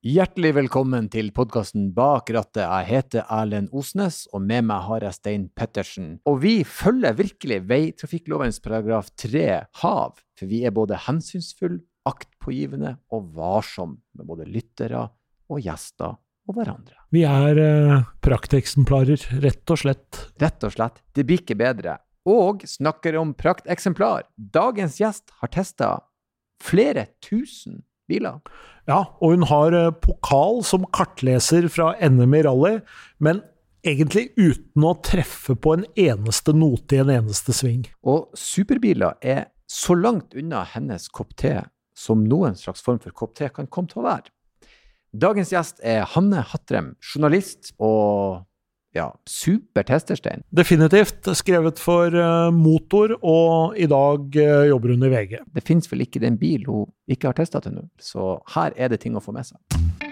Hjertelig velkommen til podkasten Bak rattet. Jeg heter Erlend Osnes, og med meg har jeg Stein Pettersen. Og vi følger virkelig veitrafikklovens paragraf 3, hav, for vi er både hensynsfulle, aktpågivende og varsom med både lyttere og gjester og hverandre. Vi er eh, prakteksemplarer, rett og slett. Rett og slett, det blir ikke bedre. Og snakker om prakteksemplar. Dagens gjest har testa flere tusen biler. Ja, og hun har eh, pokal som kartleser fra NM i rally, men egentlig uten å treffe på en eneste note i en eneste sving. Og superbiler er så langt unna hennes kopp te som noen slags form for kopp te kan komme til å være. Dagens gjest er Hanne Hattrem, journalist og ja, super testerstein. Definitivt. Skrevet for uh, Motor, og i dag uh, jobber hun i VG. Det fins vel ikke den bil hun ikke har testa til nå, så her er det ting å få med seg.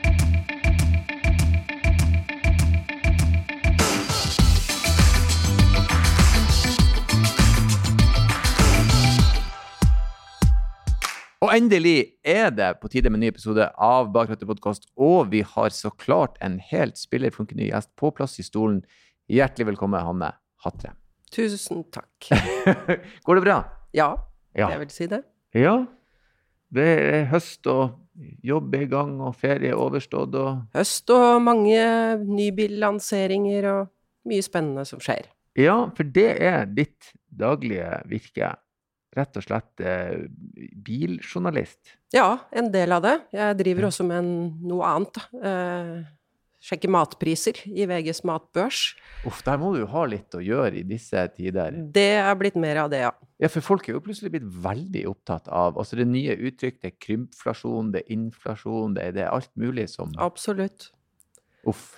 Og endelig er det på tide med en ny episode av Bakrattet podkast, og vi har så klart en helt spillerflunkende gjest på plass i stolen. Hjertelig velkommen, Hanne Hatre. Tusen takk. Går det bra? Ja, Ja. jeg vil si det. Ja. Det er høst, og jobb i gang, og ferie er overstått, og Høst og mange nybillanseringer og mye spennende som skjer. Ja, for det er ditt daglige virke. Rett og slett eh, biljournalist. Ja, en del av det. Jeg driver også med en, noe annet. Eh, sjekker matpriser i VGs matbørs. Uff, der må du jo ha litt å gjøre i disse tider. Det er blitt mer av det, ja. Ja, for folk er jo plutselig blitt veldig opptatt av altså det nye uttrykk, det er krympflasjon, det er inflasjon, det er, det er alt mulig som Absolutt. Uff.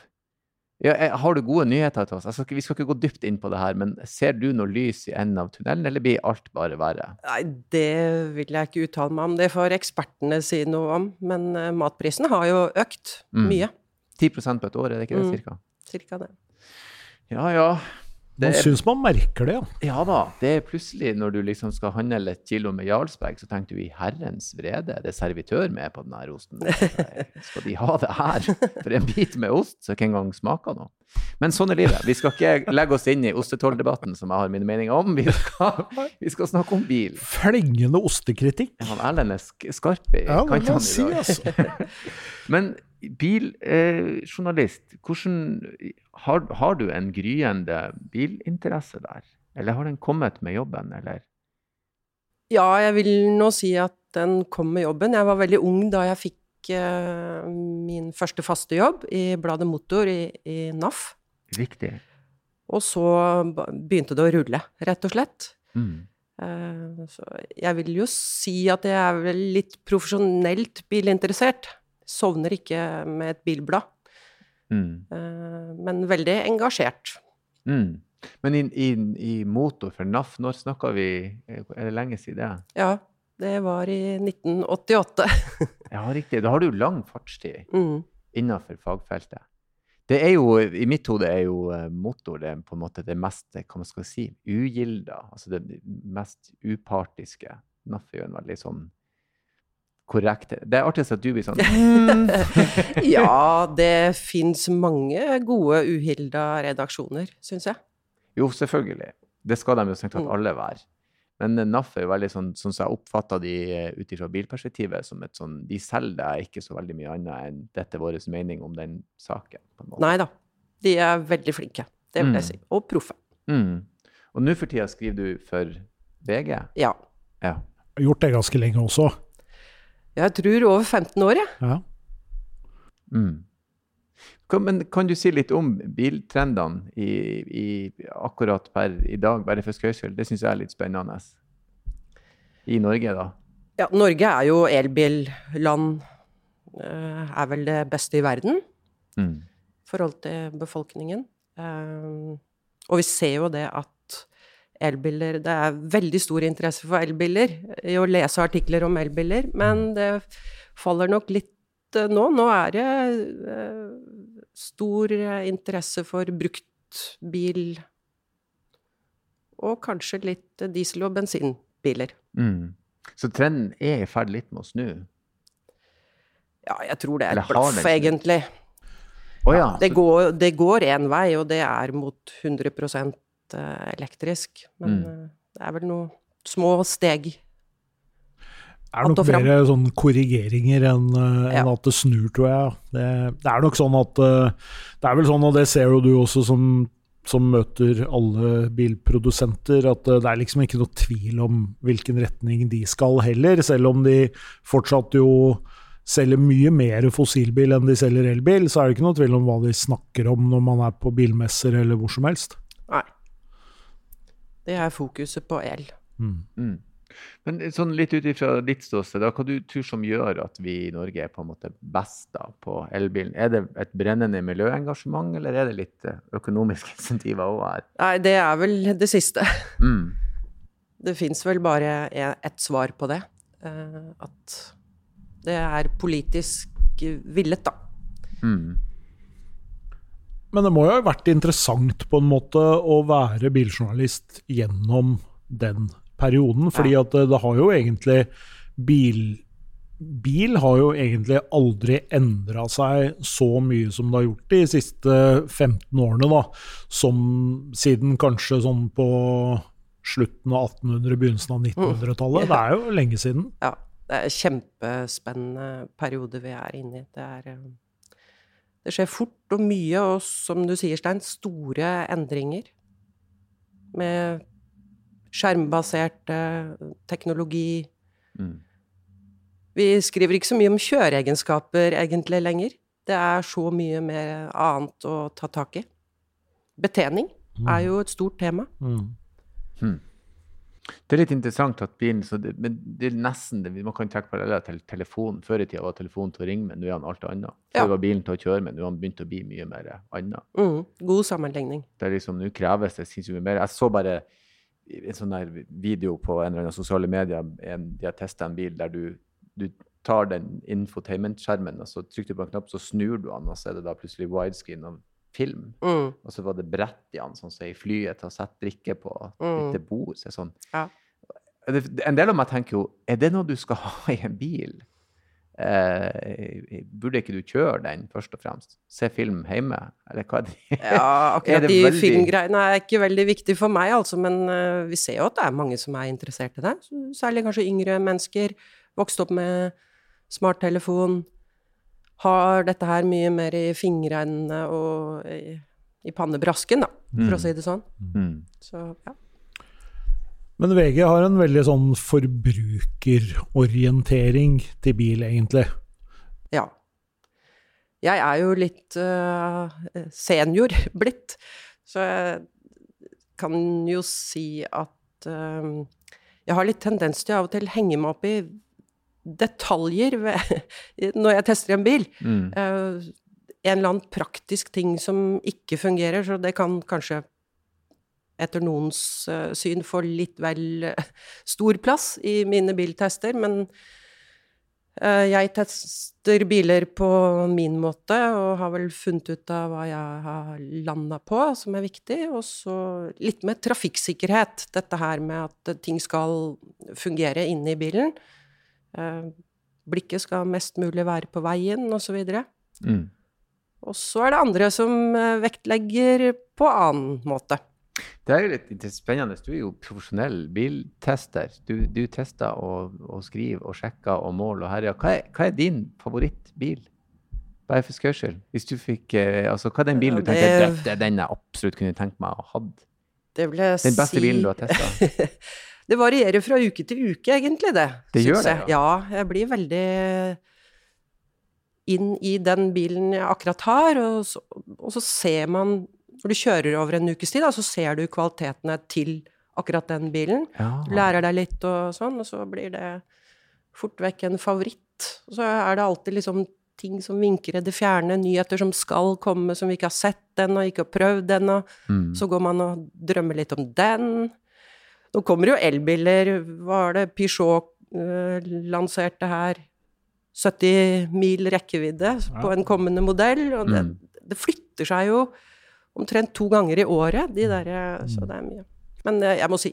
Ja, eh, har du gode nyheter til oss? Altså, vi skal ikke gå dypt inn på det her, men ser du noe lys i enden av tunnelen, eller blir alt bare verre? Nei, det vil jeg ikke uttale meg om. Det får ekspertene si noe om. Men matprisen matprisene har jo økt Mm. mye. 10 på et år, er det ikke det, Mm. cirka? Cirka det. Ja, ja. Man syns man merker det, ja. ja da. Det er plutselig, når du liksom skal handle et kilo med Jarlsberg, så tenker du i herrens vrede, det er servitør med på denne osten. Skal de ha det her? For en bit med ost som ikke engang smaker noe. Men sånn er livet. Vi skal ikke legge oss inn i ostetolldebatten, som jeg har mine meninger om. Vi skal, vi skal snakke om bil. Flengende ostekritikk. Han Erlend er sk- skarp i Ja, kantene si, i dag. altså. Men biljournalist, hvordan har, har du en gryende bilinteresse der? Eller har den kommet med jobben, eller? Ja, jeg vil nå si at den kom med jobben. Jeg var veldig ung da jeg fikk eh, min første faste jobb i bladet Motor i, i NAF. Riktig. Og så begynte det å rulle, rett og slett. Mm. Eh, så jeg vil jo si at jeg er litt profesjonelt bilinteressert. Sovner ikke med et bilblad, Mm. eh, men veldig engasjert. Mm. Men i, i, i motor for NAF, når snakka vi? Er det lenge siden det? Ja, det var i 1988. Ja, riktig. Da har du lang fartstid Mm. innenfor fagfeltet. Det er jo, I mitt hode er jo eh, motor det på en måte det mest hva man skal si, ugilda. Altså det mest upartiske. NAF er jo en veldig sånn korrekt Det er artigst at du blir sånn Ja, det fins mange gode uhilda redaksjoner, syns jeg. Jo, selvfølgelig. Det skal de jo strengt tatt Mm. alle være. Men NAF er jo veldig sånn, sånn som jeg oppfatter de eh, ut ifra bilperspektivet, som et sånn De selger deg ikke så veldig mye annet enn dette er vår mening om den saken. på. Nei da. De er veldig flinke, det vil Mm. jeg si. Og proffe. Mm. Og nå for tida skriver du for VG. Ja. Ja. Har gjort det ganske lenge også. Jeg tror over 15 år, jeg. Ja. Mm. Kan, men kan du si litt om biltrendene i, i, akkurat per i dag, bare for skøys skyld? Det syns jeg er litt spennende. I Norge, da. Ja, Norge er jo elbilland. eh, Er vel det beste i verden Mm. i forhold til befolkningen. Eh, Og vi ser jo det at elbiler Det er veldig stor interesse for elbiler, i å lese artikler om elbiler, men det faller nok litt eh, nå. Nå er det eh, stor eh, interesse for bruktbil og kanskje litt diesel- og bensinbiler. Mm. Så trenden er i ferd litt med å snu. Ja, jeg tror det er et blaff, egentlig. Oh, ja. Det går, det går én vei, og det er mot 100 elektrisk. Men Mm. eh, det er vel noen små steg. Det er nok flere sånn korrigeringer enn eh, enn Ja. at det snur, tror jeg. Det, det er nok sånn at eh, Det er vel sånn, og det ser jo du også som, som møter alle bilprodusenter, at eh, det er liksom ikke noe tvil om hvilken retning de skal heller, selv om de fortsatt jo selger mye mer fossilbil enn de selger elbil, så er det ikke noe tvil om hva de snakker om når man er på bilmesser eller hvor som helst. Nei. Det er fokuset på el. Mm. Mm. Men sånn litt ut ifra ditt ståsted, hva du tror som gjør at vi i Norge er på en måte best da på elbilen? Er det et brennende miljøengasjement, eller er det litt eh, økonomiske insentiver òg her? Nei, det er vel det siste. Mm. Det fins vel bare e- ett svar på det. eh, At det er politisk villet, da. Mm. Men det må jo ha vært interessant på en måte å være biljournalist gjennom den perioden, fordi at det, det har jo egentlig bil Bil har jo egentlig aldri endra seg så mye som det har gjort de siste 15 årene, da. Som siden kanskje sånn på slutten av 1800-, begynnelsen av 1900-tallet. Det er jo lenge siden. Ja. Det er en kjempespennende periode vi er inne i. Det er eh, Det skjer fort og mye, og som du sier, Stein, store endringer. Med skjermbasert eh, teknologi. Mm. Vi skriver ikke så mye om kjøreegenskaper egentlig lenger. Det er så mye mer annet å ta tak i. Betjening er jo et stort tema. Mm. Det er litt interessant at bilen så det, Men det er nesten det, Man kan trekke paralleller til telefonen. Før i tida var telefonen til å ringe med, nå er han alt annet. Før Ja. var bilen til å kjøre med, nå har han begynt å bli mye mer annet. Mm, god sammenligning. Det er liksom, Nå kreves det sinnssykt mye mer. Jeg så bare en sånn der video på en eller annen sosiale medier. En, de har testa en bil der du, du tar den infotainment-skjermen, og så trykker du på en knapp, så snur du den, og så er det da plutselig widescreen av film. Mm, Og så var det brett i den, sånn som i flyet, til å sette drikke på. Mm. Lite bord. Så sånn. Ja. En del av meg tenker jo, er det noe du skal ha i en bil? Eh, burde ikke du kjøre den, først og fremst? Se film hjemme? Eller hva er det? Ja, akkurat de veldig- filmgreiene er ikke veldig viktig for meg, altså, men uh, vi ser jo at det er mange som er interessert i det. Særlig kanskje yngre mennesker. Vokst opp med smarttelefon. Har dette her mye mer i fingrene og i, i pannebrasken, da, for Mm. å si det sånn. Mm. Så ja. Men VG har en veldig sånn forbrukerorientering til bil, egentlig. Ja. Jeg er jo litt uh, senior blitt, så jeg kan jo si at uh, jeg har litt tendens til av og til henge meg opp i detaljer ved, når jeg tester en bil. Mm. Uh, en eller annen praktisk ting som ikke fungerer, så det kan kanskje etter noens uh, syn få litt vel uh, stor plass i mine biltester, men jeg tester biler på min måte, og har vel funnet ut av hva jeg har landa på, som er viktig. Og så litt med trafikksikkerhet. Dette her med at ting skal fungere inne i bilen. Eh, Blikket skal mest mulig være på veien, osv. Mm. Og så er det andre som eh, vektlegger på annen måte. Det er jo litt spennende. Du er jo profesjonell biltester. Du, du tester og, og skriver og sjekker og måler og herjer. Hva, hva er din favorittbil? Bare for skøys skyld. Hvis du fikk eh, Altså, hva er den bilen du Ja, tenker det- er den jeg absolutt kunne tenkt meg å ha hatt? Den beste si bilen du har testa? Det varierer fra uke til uke, egentlig, det. Det gjør det, ja. Ja, jeg blir veldig inn i den bilen jeg akkurat har, og så, og så ser man Når du kjører over en ukes tid, da, så ser du kvalitetene til akkurat den bilen. Ja. Du lærer deg litt og sånn, og så blir det fort vekk en favoritt. Og så er det alltid liksom ting som vinker i det fjerne, nyheter som skal komme, som vi ikke har sett ennå, ikke har prøvd ennå. Mm. Så går man og drømmer litt om den. Nå kommer jo elbiler. Var det Peugeot uh, lanserte her? 70 mil rekkevidde på en kommende modell. Og det, Mm. det flytter seg jo omtrent to ganger i året, de der, eh, så det er mye. Men uh, jeg må si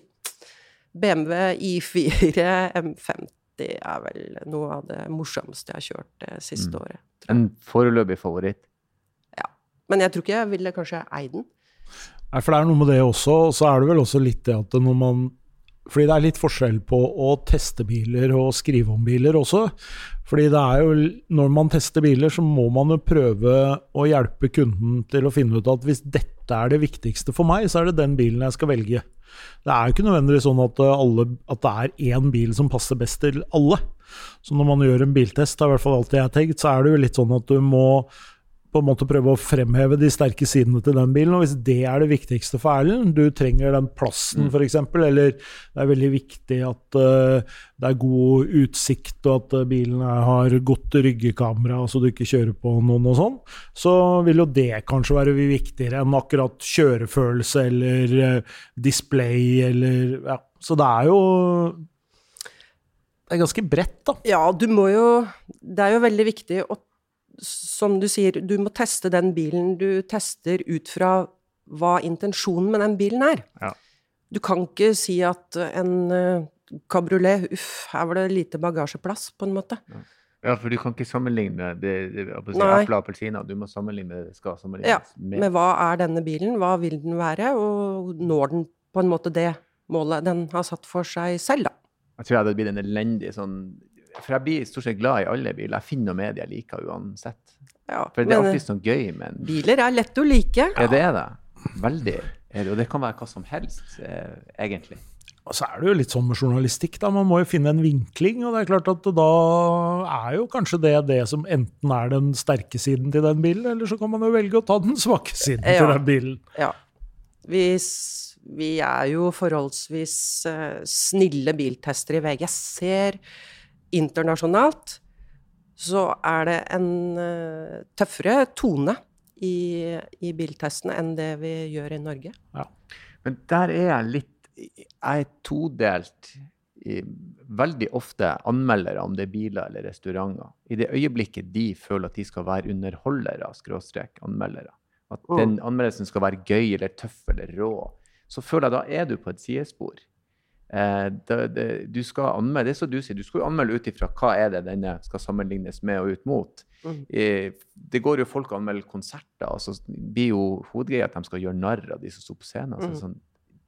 BMW I4 M50 er vel noe av det morsomste jeg har kjørt det siste Mm. året. En foreløpig favoritt. Ja. Men jeg tror ikke jeg ville kanskje eid den. Nei, for det er noe med det også, og så er det vel også litt det at når man Fordi det er litt forskjell på å teste biler og skrive om biler også. Fordi det er jo Når man tester biler, så må man jo prøve å hjelpe kunden til å finne ut at hvis dette er det viktigste for meg, så er det den bilen jeg skal velge. Det er jo ikke nødvendigvis sånn at, alle, at det er én bil som passer best til alle. Så når man gjør en biltest, det er i hvert fall alltid jeg har tenkt, så er det jo litt sånn at du må på en måte prøve å fremheve de sterke sidene til den bilen. Og hvis det er det viktigste for Erlend, du trenger den plassen Mm. f.eks., eller det er veldig viktig at uh, det er god utsikt og at eh, bilen har godt ryggekamera så du ikke kjører på noen og sånn, så vil jo det kanskje være viktigere enn akkurat kjørefølelse eller uh, display eller ja. Så det er jo Det er ganske bredt, da. Ja, du må jo Det er jo veldig viktig å Som du sier, du må teste den bilen du tester ut fra hva intensjonen med den bilen er. Ja. Du kan ikke si at en eh, kabriolet Uff, her var det lite bagasjeplass, på en måte. Ja, for du kan ikke sammenligne det, det, epler og appelsiner. Du må sammenligne det skal sammenlignes Ja, med. Med hva er denne bilen, hva vil den være, og når den på en måte det målet den har satt for seg selv, da. Jeg tror jeg hadde blitt en elendig sånn For jeg blir stort sett glad i alle biler. Jeg finner noe med det jeg liker uansett. Ja, For det er alltid sånn gøy med en biler er lett å like. Ja, det er det. Veldig. Og det kan være hva som helst, eh, egentlig. Og så er det jo litt sånn med journalistikk, da. Man må jo finne en vinkling. Og det er klart at da er jo kanskje det det som enten er den sterke siden til den bilen, eller så kan man jo velge å ta den svake siden til den bilen. Ja. Vi, vi er jo forholdsvis eh, snille biltestere i VG. Jeg ser internasjonalt så er det en eh, tøffere tone i, i biltestene enn det vi gjør i Norge. Men der er jeg litt Jeg er todelt. I, veldig ofte anmeldere, om det er biler eller restauranter, i det øyeblikket de føler at de skal være underholdere, skråstrek anmeldere, at Mm. den anmeldelsen skal være gøy eller tøff eller rå, så føler jeg da er du på et sidespor. Eh, det, det, du skal anmelde, det som du sier, du skal jo anmelde ut ifra hva er det denne skal sammenlignes med og ut mot. Mm. Eh, det går jo folk og anmelder konserter, og så blir jo hovedgreia at de skal gjøre narr av de som står på scenen. Altså, Mm. sånn,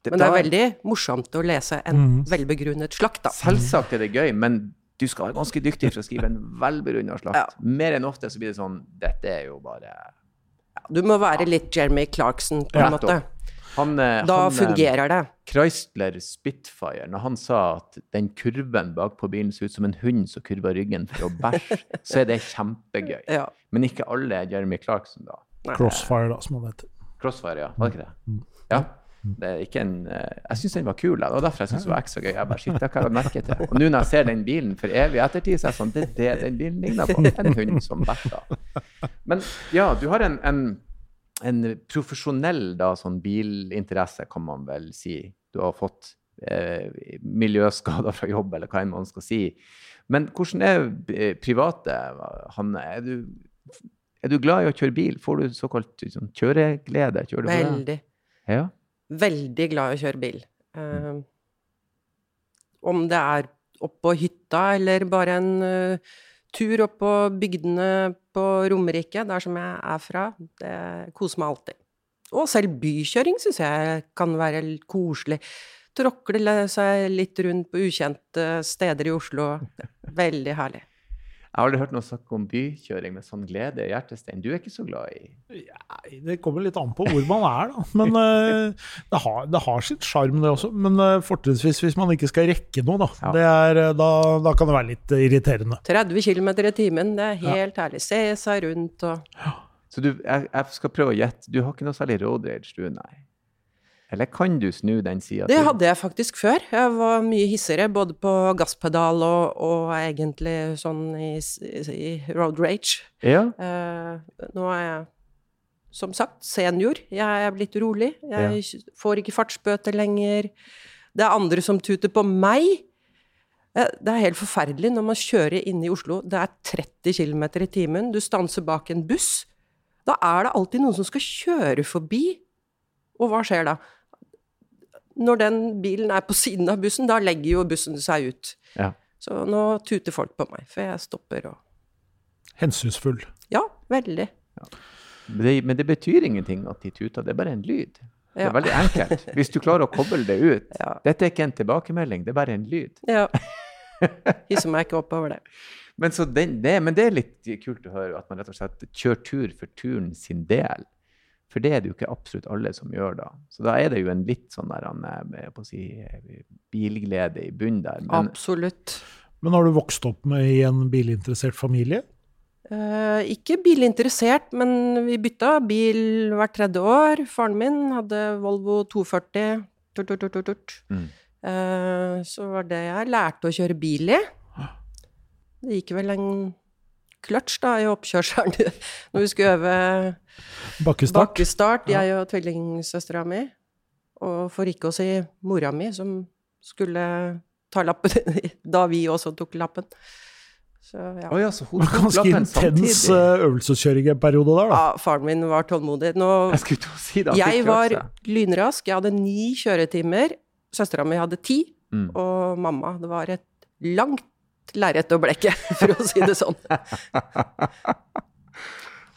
det, Men det er da- veldig morsomt å lese en Mm. velbegrunnet slakt, da. Selvsagt er det gøy, men du skal være ganske dyktig for å skrive en velbegrunna slakt. Ja. Mer enn ofte så blir det sånn Dette er jo bare Du må være litt Jeremy Clarkson, på en Ja. måte. Han, eh, Da han, eh, fungerer det. Chrysler Spitfire, når han sa at den kurven bak på bilen ser ut som en hund som kurver ryggen for å bæsje, så er det kjempegøy. Ja. Men ikke alle er Jeremy Clarkson, da. Crossfire, da, som han heter. Crossfire, ja. Var det ikke det? Ja. Det er ikke en, eh, jeg syns den var kul. Det var derfor jeg syntes det var ekstra gøy. Jeg bare, shit, det har jeg merke til. Og nå når jeg ser den bilen for evig ettertid, så er jeg sånn Det er det den bilen ligner på. En hund som bæsjer. Men ja, du har en, en, en profesjonell da, sånn bilinteresse, kan man vel si. Du har fått eh, miljøskader fra jobb, eller hva enn man skal si. Men hvordan er eh, private, Hanne? Er du, er du glad i å kjøre bil? Får du såkalt sånn, kjøreglede? Kjører? Veldig. Ja. Veldig glad i å kjøre bil. Eh, om det er opp på hytta, eller bare en eh, tur opp på bygdene på Romerike, der som jeg er fra, det koser meg alltid. Og selv bykjøring syns jeg kan være koselig. Tråkle seg litt rundt på ukjente steder i Oslo. Veldig herlig. Jeg har aldri hørt noen snakke om bykjøring med sånn glede i hjertestein. Du er ikke så glad i ja, Det kommer litt an på hvor man er, da. Men uh, det, har, det har sitt sjarm, det også. Men uh, fortrinnsvis hvis man ikke skal rekke noe, da. Ja. Det er, eh, da, da kan det være litt irriterende. 30 km i timen, det er helt herlig. Se seg rundt og Så du, jeg, jeg skal prøve å gjette. Du har ikke noe særlig road rage, du, nei? Eller kan du snu den sida? Det hadde jeg faktisk før. Jeg var mye hissigere, både på gasspedal og, og egentlig sånn i, i road rage. Ja. Eh, nå er jeg som sagt senior. Jeg er blitt rolig. Jeg får ikke fartsbøter lenger. Det er andre som tuter på meg. Eh, Det er helt forferdelig når man kjører inne i Oslo. Det er 30 km i timen. Du stanser bak en buss. Da er det alltid noen som skal kjøre forbi. Og hva skjer da? Når den bilen er på siden av bussen, da legger jo bussen seg ut. Ja. Så nå tuter folk på meg, for jeg stopper og Hensynsfull. Ja, veldig. Men det, men det betyr ingenting at de tuter, det er bare en lyd. Det er Ja. veldig enkelt. Hvis du klarer å koble det ut. Ja. Dette er ikke en tilbakemelding, det er bare en lyd. ja. Hisser meg ikke opp over det. Men, så den, det, men det er litt kult å høre at man rett og slett kjører tur for turen sin del. For det er det jo ikke absolutt alle som gjør da. Så da er det jo en litt sånn der, eh, jeg på å si, bilglede i bunnen der. Men, Absolutt. Men har du vokst opp med i en bilinteressert familie? Eh, ikke bilinteressert, men vi bytta bil hvert tredje år. Faren min hadde Volvo 240. Turt, turt, turt, turt, turt. Mm. Eh, så var det jeg lærte å kjøre bil i. Det gikk vel en kløtsj da i oppkjørselen når vi skulle øve Bakkestart? bakkestart, jeg og tvillingsøstera mi. Og for ikke å si mora mi, som skulle ta lappen da vi også tok lappen. Så ja. Å ja, så hun Ganske intens øvelseskjøringperiode eh, øvelseskjøring en periode der, da. ja, faren min var tålmodig. Nå, Jeg skulle si det. jeg var lynrask. Jeg hadde ni kjøretimer. Søstera mi hadde ti. Mm. Og mamma Det var et langt lerret å blekke, for å si det sånn.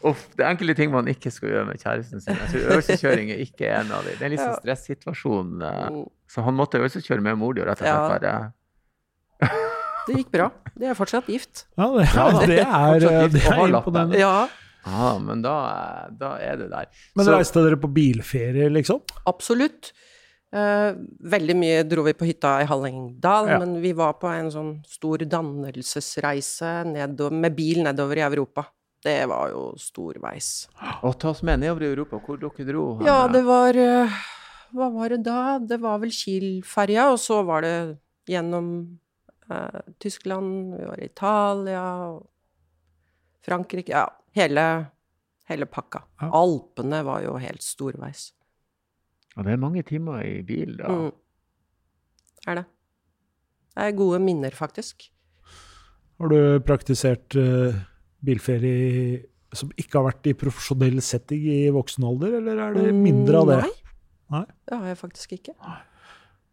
Uff, det er enkelte ting man ikke skal gjøre med kjæresten sin. Jeg tror Øvelseskjøring er ikke en av dem. Det er en litt sånn stressituasjon. eh, Mm. Så han måtte øvelseskjøre med mor di og rett og slett bare Det gikk bra. De er fortsatt gift. Ja, det, Ja, det er, det er imponerende. Ja, Ah, men da, da er det der. Men Så- reiste dere på bilferie, liksom? absolutt. Eh, veldig mye dro vi på hytta i Hallingdal, Ja. men vi var på en sånn stor dannelsesreise nedover, med bil nedover i Europa. Det var jo storveis. Og ta oss med nedover i Europa. Hvor dere dro? hen? Ja, det var eh, Hva var det da? Det var vel Kiel-ferja, og så var det gjennom eh, Tyskland, vi var i Italia og Frankrike Ja, hele, hele pakka. Ja. Alpene var jo helt storveis. Ja, det er mange timer i bil, da. Mm. Er det. Det er gode minner, faktisk. Har du praktisert uh, bilferie som ikke har vært i profesjonell setting i voksen alder, eller er det mindre av det? Nei. Nei. Det har jeg faktisk ikke.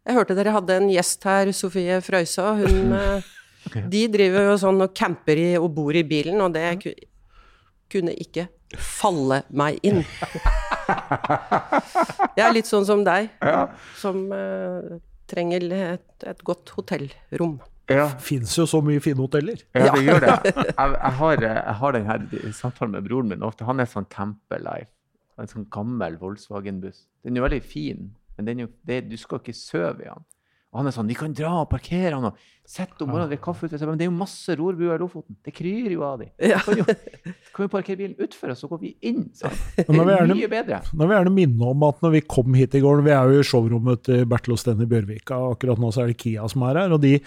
Jeg hørte dere hadde en gjest her, Sofie Frøysaa. Hun eh, De driver jo sånn og camper i, og bor i bilen, og det ku- kunne ikke falle meg inn. Jeg er litt sånn som deg, som uh, trenger et, et godt hotellrom. Ja, Fins jo så mye fine hoteller. ja, Ja. det gjør det. Jeg, jeg har, jeg har den her samtalen med broren min ofte. Han er sånn Tempelife. En sånn gammel Volkswagen-buss. Den er jo veldig fin, men den er jo, det, du skal ikke sove i den. Og han er sånn Vi kan dra og parkere han og sette om morgenen drikke kaffe ute. Men det er jo masse rorbuer i Lofoten. Det kryr jo av de. Ja. Kan jo, kan vi parkere bilen utfor, og så går vi inn, sa. Det er mye bedre. Nå vil jeg gjerne minne om at når vi kom hit i går Vi er jo i showrommet til Bertil Osten i Bjørvika, og akkurat nå så er det Kia som er her. Og de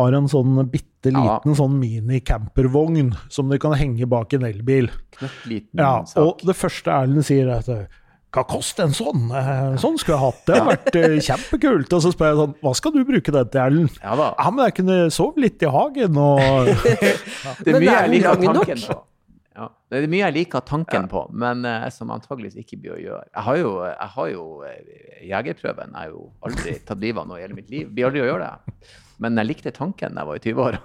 har en sånn bitte liten sånn mini-campervogn som de kan henge bak en elbil. Knøttliten Ja, sak. og det første Erlend sier er at hva koster en sånn? Eh, Sånn skulle jeg hatt. Det hadde vært eh, kjempekult. Og så spør jeg sånn, hva skal du bruke den til, Ellen? Ja da. Ja, men jeg kunne sove litt i hagen og Det er Men mye er jeg liker lang nok? tanken på. Ja, det er mye jeg liker tanken på, men uh, som antageligvis ikke blir å gjøre. Jeg har jo, jeg har jo uh, jegerprøven. Jeg har jo aldri tatt livet av noe i hele mitt liv. Blir aldri å gjøre det. Men jeg likte tanken da jeg var i 20 år.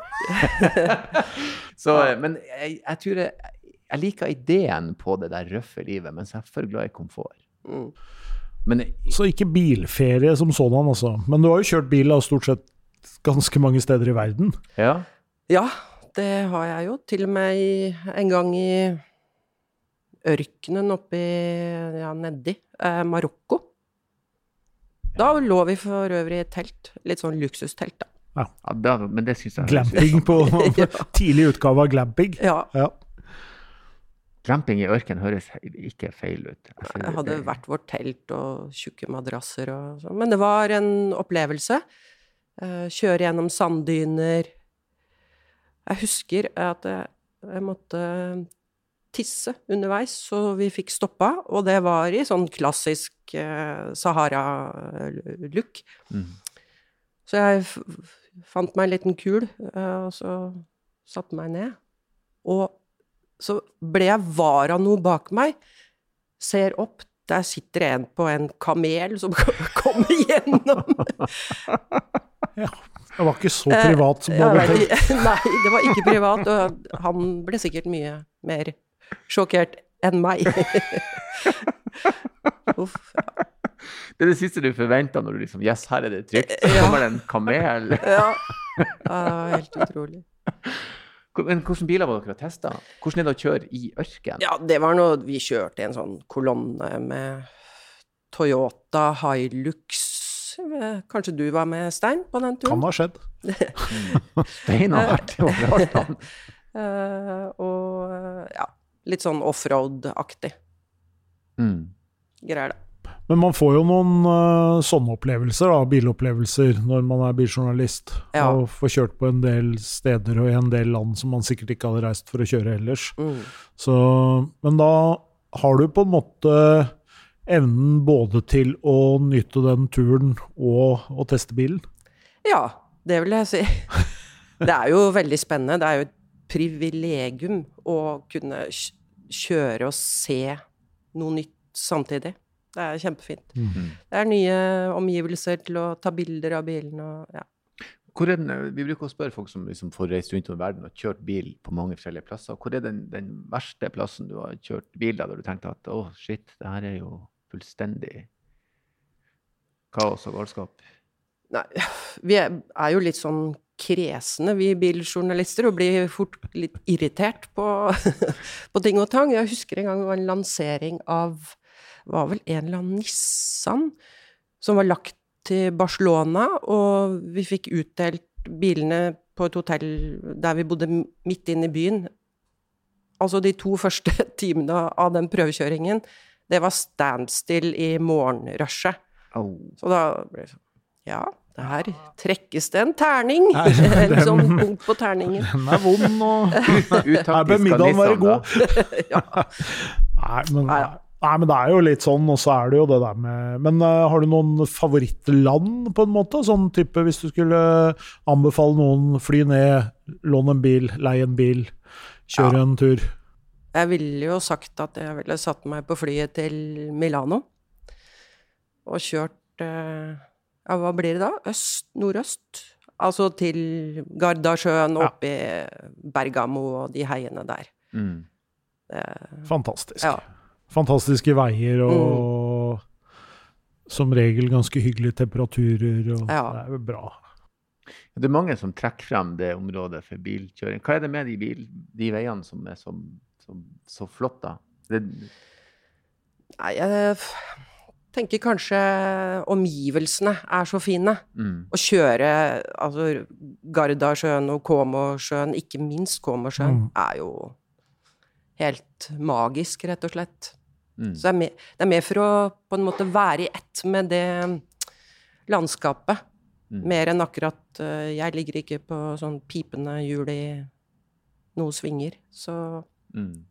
Så, men jeg, jeg tror jeg, jeg liker ideen på det der røffe livet, er for glad i komfort. Mm. Men Så ikke bilferie som sådan, altså. Men du har jo kjørt bil da, stort sett ganske mange steder i verden. ja, Ja, det har jeg jo. Til og med en gang i ørkenen oppi ja, nedi eh, Marokko. Da lå vi for øvrig i et telt. Litt sånn luksustelt, da. ja da, men det syns jeg Glamping på tidlig utgave av glamping. Ja, Ja. Glamping i ørken høres ikke feil ut. Jeg det hadde det- hvert vårt telt og tjukke madrasser og sånn. Men det var en opplevelse. Eh, kjøre gjennom sanddyner. Jeg husker at jeg, jeg måtte tisse underveis, så vi fikk stoppa. Og det var i sånn klassisk eh, Sahara-look. Mm. Så jeg fant meg en liten kul, eh, og så satte meg ned. Og så ble jeg var av noe bak meg. Ser opp, der sitter en på en kamel som kommer gjennom. Ja. Det var ikke så privat som du hadde tenkt. Nei, det var ikke privat, og han ble sikkert mye mer sjokkert enn meg. Uff. Det er det siste du forventer når du liksom Yes, her er det trygt. Så kommer det en kamel. Ja. ja, det var helt utrolig. Men hvilke biler var dere har testa? Hvordan er det å kjøre i ørken? Ja, det var noe Vi kjørte i en sånn kolonne med Toyota Hilux. Kanskje du var med, Stein, på den turen? Kan ha skjedd. Stein har vært overalt. han. Eh, og ja, litt sånn offroad-aktig Mm. greier, det. Men man får jo noen uh, sånne opplevelser, da, bilopplevelser, når man er biljournalist. Ja. Og får kjørt på en del steder og i en del land som man sikkert ikke hadde reist for å kjøre ellers. Mm. Så, men da har du på en måte evnen både til å nyte den turen og å teste bilen. Ja, det vil jeg si. Det er jo veldig spennende. Det er jo et privilegium å kunne kjøre og se noe nytt samtidig. Det er kjempefint. Mm. Det er nye omgivelser til å ta bilder av bilen og ja. Hvor er den, vi bruker å spørre folk som liksom får reist rundt om verden og kjørt bil på mange forskjellige plasser. Hvor er den, den verste plassen du har kjørt bil da, der du tenkte at å, shit, det her er jo fullstendig kaos og galskap? Nei, vi er, er jo litt sånn kresne, vi biljournalister, og blir fort litt irritert på, på ting og tang. Jeg husker en gang det var en lansering av var vel en eller annen Nissan som var lagt til Barcelona, og vi fikk utdelt bilene på et hotell der vi bodde midt inne i byen. Altså de to første timene av den prøvekjøringen, det var standstill i morgenrushet. Oh. Så da ble det sånn Ja, det her trekkes det en terning. Nei, en sånn punkt på terningen. Den er vond, og her bør middagen være god. Ja. Nei, men, Nei, ja. Nei, men det er jo litt sånn, og så er det jo det der med Men uh, har du noen favorittland, på en måte? Sånn type hvis du skulle anbefale noen fly ned, låne en bil, leie en bil, kjøre Ja. en tur? Jeg ville jo sagt at jeg ville satt meg på flyet til Milano og kjørt uh, Ja, hva blir det da? Øst? Nordøst? Altså til Gardasjøen, Ja. oppe i Bergamo og de heiene der. Mm. Uh, Fantastisk. Ja. Fantastiske veier og som regel ganske hyggelige temperaturer, og Ja. det er jo bra. Det er mange som trekker frem det området for bilkjøring. Hva er det med de, bil, de veiene som er så, så, så flott, da? Det, Nei, jeg tenker kanskje omgivelsene er så fine. mm. Å kjøre altså Gardasjøen og Komosjøen, ikke minst Komosjøen, Mm. er jo helt magisk, rett og slett. Mm. Så det er, mer, det er mer for å på en måte være i ett med det landskapet. Mm. Mer enn akkurat uh, Jeg ligger ikke på sånn pipende hjul i noe svinger, så Mm.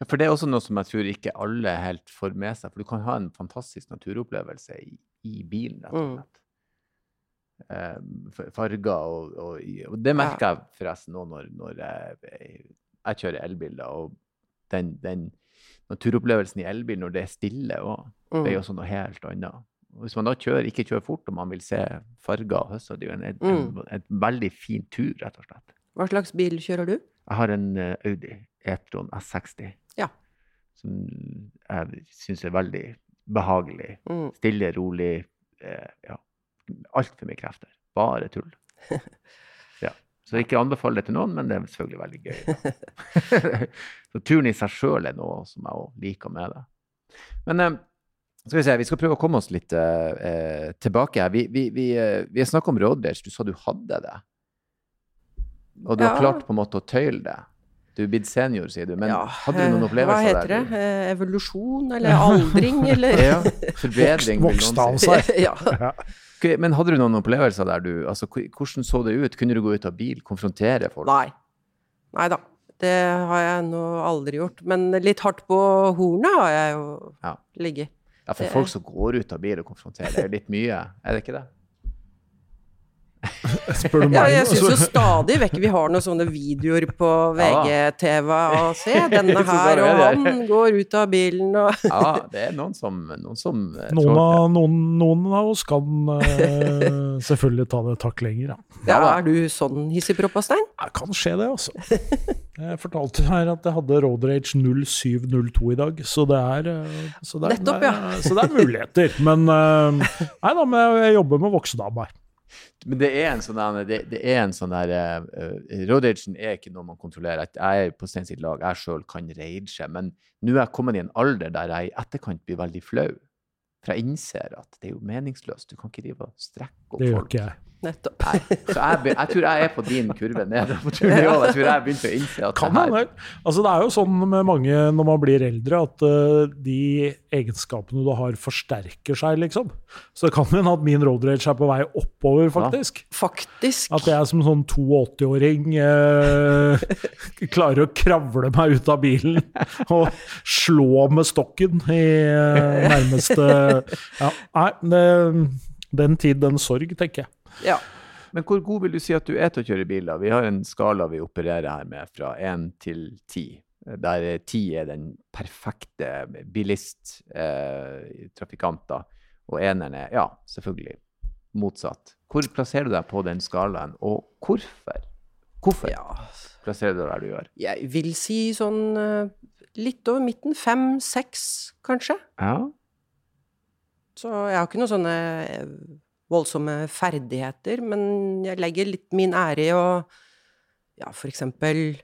Ja, for det er også noe som jeg tror ikke alle helt får med seg. For du kan ha en fantastisk naturopplevelse i, i bilen, rett og Mm. slett. Eh, farger og, og, og det merker jeg forresten nå når, når jeg, jeg kjører elbil. og den, den naturopplevelsen i elbil når det er stille òg, det er jo mm. også noe helt annet. Hvis man da kjører, ikke kjører fort og man vil se farger så er det jo en, en, en, Mm. en veldig fin tur, rett og slett. Hva slags bil kjører du? Jeg har en eh, Audi E-tron S60 Ja. som jeg syns er veldig behagelig. Mm. Stille, rolig. Eh, ja. Altfor mye krefter. Bare tull. Ja. Så ikke anbefaler det til noen, men det er selvfølgelig veldig gøy. så turen i seg sjøl er noe som jeg òg liker med det. Men eh, skal vi se, vi skal prøve å komme oss litt eh, eh, tilbake her. Vi, vi, vi, eh, vi har snakka om rådbæsj. Du sa du hadde det. Og du har klart på en måte å tøyle det. Du er blitt senior, sier du. Men Ja, hadde du noen opplevelser der? Hva heter der? det? Eh, Evolusjon, eller aldring, eller Ja, forbedring, vokst noen av seg. ja. Men hadde du noen opplevelser der du altså, Hvordan så det ut? Kunne du gå ut av bil, konfrontere folk? Nei. Nei da. Det har jeg nå aldri gjort. Men litt hardt på hornet har jeg jo Ja. ligget. Ja, for Det- folk som går ut av bil og konfronterer, det er jo litt mye, er det ikke det? Spør du Ja, jeg syns jo stadig vekk vi har noen sånne videoer på VGTV og se denne her, og han går ut av bilen og Ja, det er noen som, noen som eh, Noen av, noen, noen av oss kan uh, selvfølgelig ta det takk lenger, ja. Ja, er du sånn hissigpropp, Stein? Det kan skje, det, altså. Jeg fortalte her at jeg hadde Road Rage 0702 i dag, så det er, eh, så det er, Nettopp, ja. så det er muligheter. Men uh, nei da, men jeg jobber med voksedame her. Men det er en sånn der, det, det er en sånn der uh, Road ragen er ikke noe man kontrollerer. Jeg er på Stein sitt lag, jeg sjøl kan rage, men nå er jeg kommet i en alder der jeg i etterkant blir veldig flau. For jeg innser at det er jo meningsløst. Du kan ikke drive og strekke opp Det gjør folk. ikke jeg. Nettopp. Nei. Så jeg, be- jeg tror jeg er på din kurve også. Jeg tror jeg begynte begynt å innse at Kan det her. Altså, det er jo sånn med mange når man blir eldre, at uh, de egenskapene du har, forsterker seg, liksom. Så det kan hende at min road rage er på vei oppover, faktisk. Faktisk. At jeg som sånn 82-åring uh, klarer å kravle meg ut av bilen og slå med stokken i uh, nærmeste ja, Nei, det, den tid, den sorg, tenker jeg. Ja. Men hvor god vil du si at du er til å kjøre bil? da? Vi har en skala vi opererer her med fra 1 til 10, der 10 er den perfekte bilist, eh, trafikant, da, og eneren er, ja, selvfølgelig, motsatt. Hvor plasserer du deg på den skalaen, og hvorfor? Hvorfor ja. plasserer du deg der du gjør? Jeg vil si sånn eh, litt over midten. Fem-seks, kanskje. Ja, Så jeg har ikke noen sånne eh, voldsomme ferdigheter, men jeg legger litt min ære i å ja, for eksempel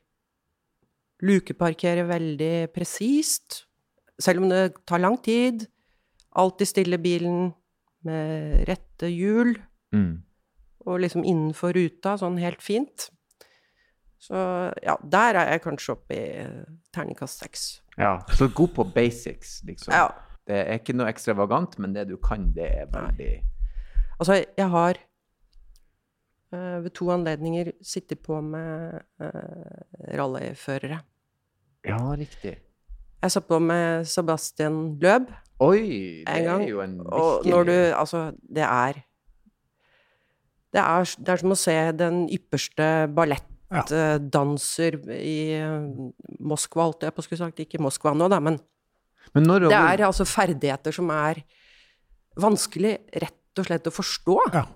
lukeparkere veldig presist, selv om det tar lang tid. Alltid stille bilen med rette hjul, mm. og liksom innenfor ruta, sånn helt fint. Så ja, der er jeg kanskje oppe i terningkast seks. ja. Så god på basics, liksom. Ja. Det er ikke noe ekstravagant, men det du kan, det er veldig Altså, jeg har uh, ved to anledninger sittet på med uh, rallyførere. Ja, riktig. Jeg satt på med Sebastian Løb, Oi, det En gang, er jo en og når du Altså, det er Det er, det er som å se den ypperste ballettdanser i eh, Moskva, alt jeg på skulle sagt. Ikke Moskva nå, da, men Men når det er altså ferdigheter som er vanskelig rett og slett å forstå. Ja.